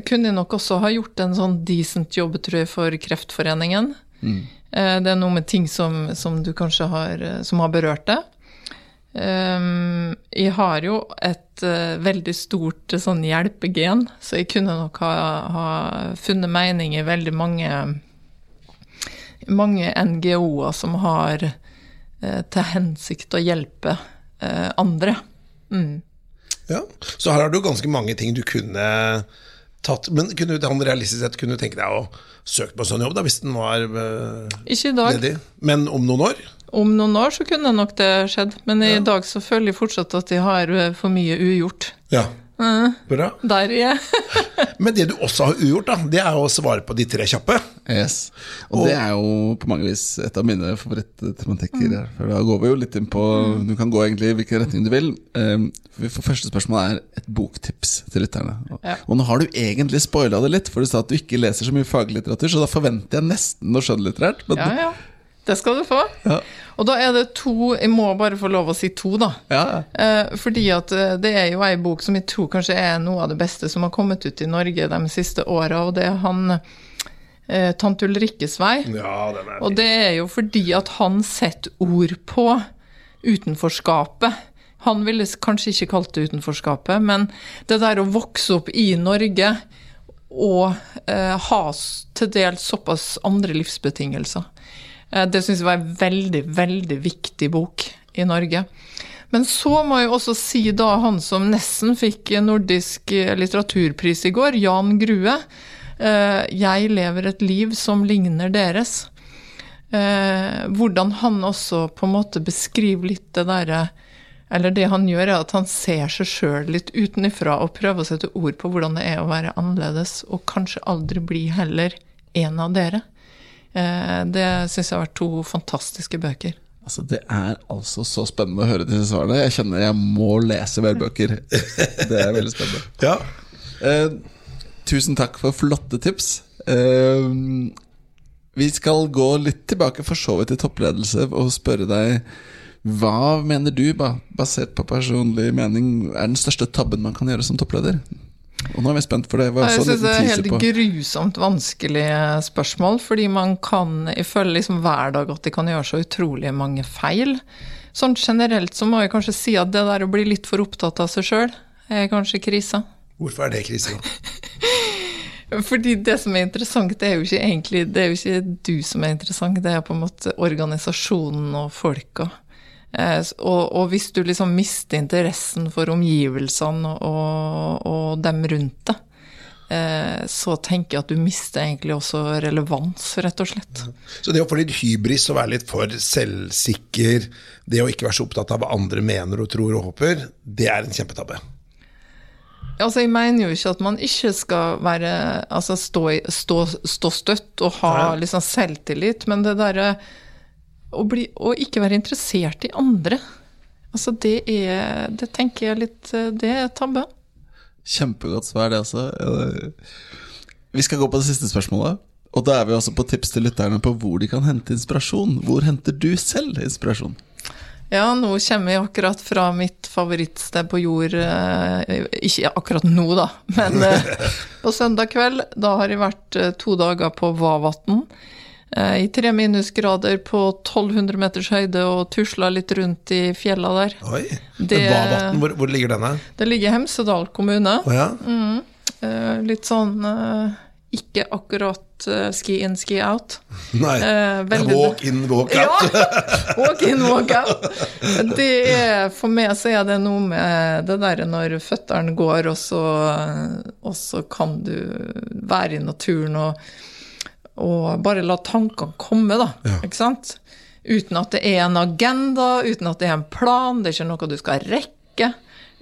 kunne jeg nok også ha gjort en sånn decent jobb, tror jeg, for Kreftforeningen. Mm. Det er noe med ting som, som du kanskje har, eh, som har berørt deg. Um, jeg har jo et uh, veldig stort eh, sånn hjelpegen, så jeg kunne nok ha, ha funnet mening i veldig mange mange NGO-er som har uh, til hensikt å hjelpe uh, andre. Mm. Ja. Så her har du ganske mange ting du kunne tatt Men kunne du han realistisk sett kunne tenke deg å søke på en sånn jobb, da, hvis den var eh, Ikke i dag. ledig? Men om noen år? Om noen år så kunne nok det skjedd, men i Ja. dag så føler jeg fortsatt at de har eh, for mye ugjort. Ja. Bra. Der ja. Men det du også har ugjort, da, det er å svare på de tre kjappe. Yes. Og, Og- det er jo på mange vis et av mine favoritttematikker. Mm. For da går vi jo litt inn på Du kan gå egentlig i hvilken retning du vil. Um, for Første spørsmål er et boktips til lytterne. Og, Ja. og nå har du egentlig spoila det litt, for du sa at du ikke leser så mye faglitteratur, så da forventer jeg nesten noe skjønnlitterært. Men, Ja, ja. Det skal du få. Ja. Og da er det to Jeg må bare få lov å si to, da. Ja, Eh, fordi at eh, det er jo ei bok som jeg tror kanskje er noe av det beste som har kommet ut i Norge de siste åra, og det er han eh, Tante Ulrikkes vei. Ja, er Og det er jo fordi at han setter ord på utenforskapet. Han ville kanskje ikke kalt det utenforskapet, men det der å vokse opp i Norge og eh, ha til dels såpass andre livsbetingelser, det syns jeg var en veldig, veldig viktig bok i Norge. Men så må jeg også si da han som nesten fikk nordisk litteraturpris i går, Jan Grue. Eh, jeg lever et liv som ligner deres. Eh, hvordan han også på en måte beskriver litt det derre Eller det han gjør, er at han ser seg sjøl litt utenifra og prøver å sette ord på hvordan det er å være annerledes, og kanskje aldri bli heller en av dere. Eh, det syns jeg har vært to fantastiske bøker. Altså, det er altså så spennende å høre disse svarene. Jeg kjenner jeg må lese mer bøker. Det er veldig spennende. Ja. Eh, tusen takk for flotte tips. Eh, vi skal gå litt tilbake for så vidt til toppledelse og spørre deg hva mener du, basert på personlig mening, er den største tabben man kan gjøre som toppleder? Og nå er vi spent for det. jeg synes det er helt på. grusomt vanskelig spørsmål, fordi man kan Jeg føler liksom hver dag at de kan gjøre så utrolig mange feil. Sånn generelt så må jeg kanskje si at det der å bli litt for opptatt av seg sjøl, er kanskje krisa. Hvorfor er det krise? Fordi det som er interessant, det er jo ikke egentlig det er jo ikke du som er interessant, det er på en måte organisasjonen og folka. Eh, og, og, hvis du liksom mister interessen for omgivelsene og, og dem rundt deg, eh, så tenker jeg at du mister egentlig også relevans, rett og slett. Så det å få litt hybris og være litt for selvsikker, det å ikke være så opptatt av hva andre mener og tror og håper, det er en kjempetabbe? Altså, jeg mener jo ikke at man ikke skal være Altså stå, stå, stå støtt og ha liksom selvtillit, men det derre å, å, ikke være interessert i andre, altså det er Det tenker jeg litt Det er tabbe. Kjempegodt svar, det også. Vi skal gå på det siste spørsmålet. Og da er vi også på tips til lytterne på hvor de kan hente inspirasjon. Hvor henter du selv inspirasjon? Ja, nå kommer jeg akkurat fra mitt favorittsted på jord. Eh, ikke akkurat nå, da, men eh, på søndag kveld. Da har jeg vært eh, to dager på Vavatn. I tre minusgrader på 1200 meters høyde og tusla litt rundt i fjella der. Oi, det, Vavatn, hvor, hvor ligger denne? Det ligger i Hemsedal kommune. Oh, ja. mm, litt sånn ikke akkurat ski in, ski out. Nei. Veldig... Walk in, walk out. ja, walk in, walk out. Det er, for meg så er det noe med det derre når føttene går, og så, og så, kan du være i naturen og, og bare la tankene komme, da. Ja. Ikke sant? Uten at det er en agenda, uten at det er en plan, det er ikke noe du skal rekke.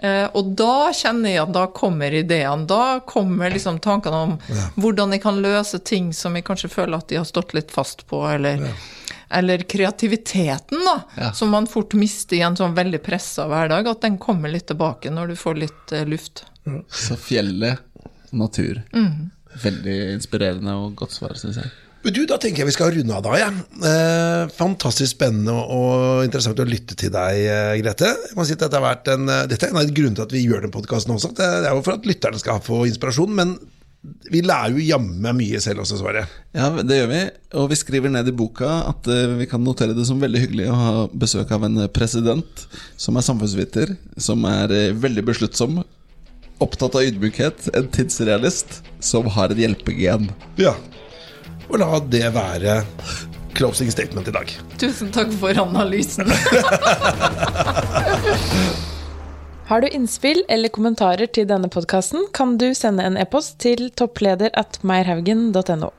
Eh, og da kjenner jeg at da kommer ideene. Da kommer liksom tankene om ja. hvordan jeg kan løse ting som jeg kanskje føler at de har stått litt fast på, eller, ja. eller kreativiteten, da, ja. som man fort mister i en sånn veldig pressa hverdag. At den kommer litt tilbake når du får litt eh, luft. Så fjellet, natur. Mm. Veldig inspirerende og godt svar, syns jeg. Men Du, Da tenker jeg vi skal runde av da. Ja. Eh, fantastisk spennende og interessant å lytte til deg, eh, Grete. Jeg må si at Dette, har vært en, eh, dette er en av grunnene til at vi gjør den podkasten også. Det er jo for at lytterne skal få inspirasjon. Men vi lærer jo jammen mye selv også, Sverre. Ja, det gjør vi. Og vi skriver ned i boka at vi kan notere det som veldig hyggelig å ha besøk av en president som er samfunnsviter, som er veldig besluttsom, opptatt av ydmykhet, en tidsrealist, som har et hjelpegen. Ja, og la det være closing statement i dag. Tusen takk for analysen. Har du innspill eller kommentarer til denne podkasten, kan du sende en e-post til toppleder at meierhaugen.no.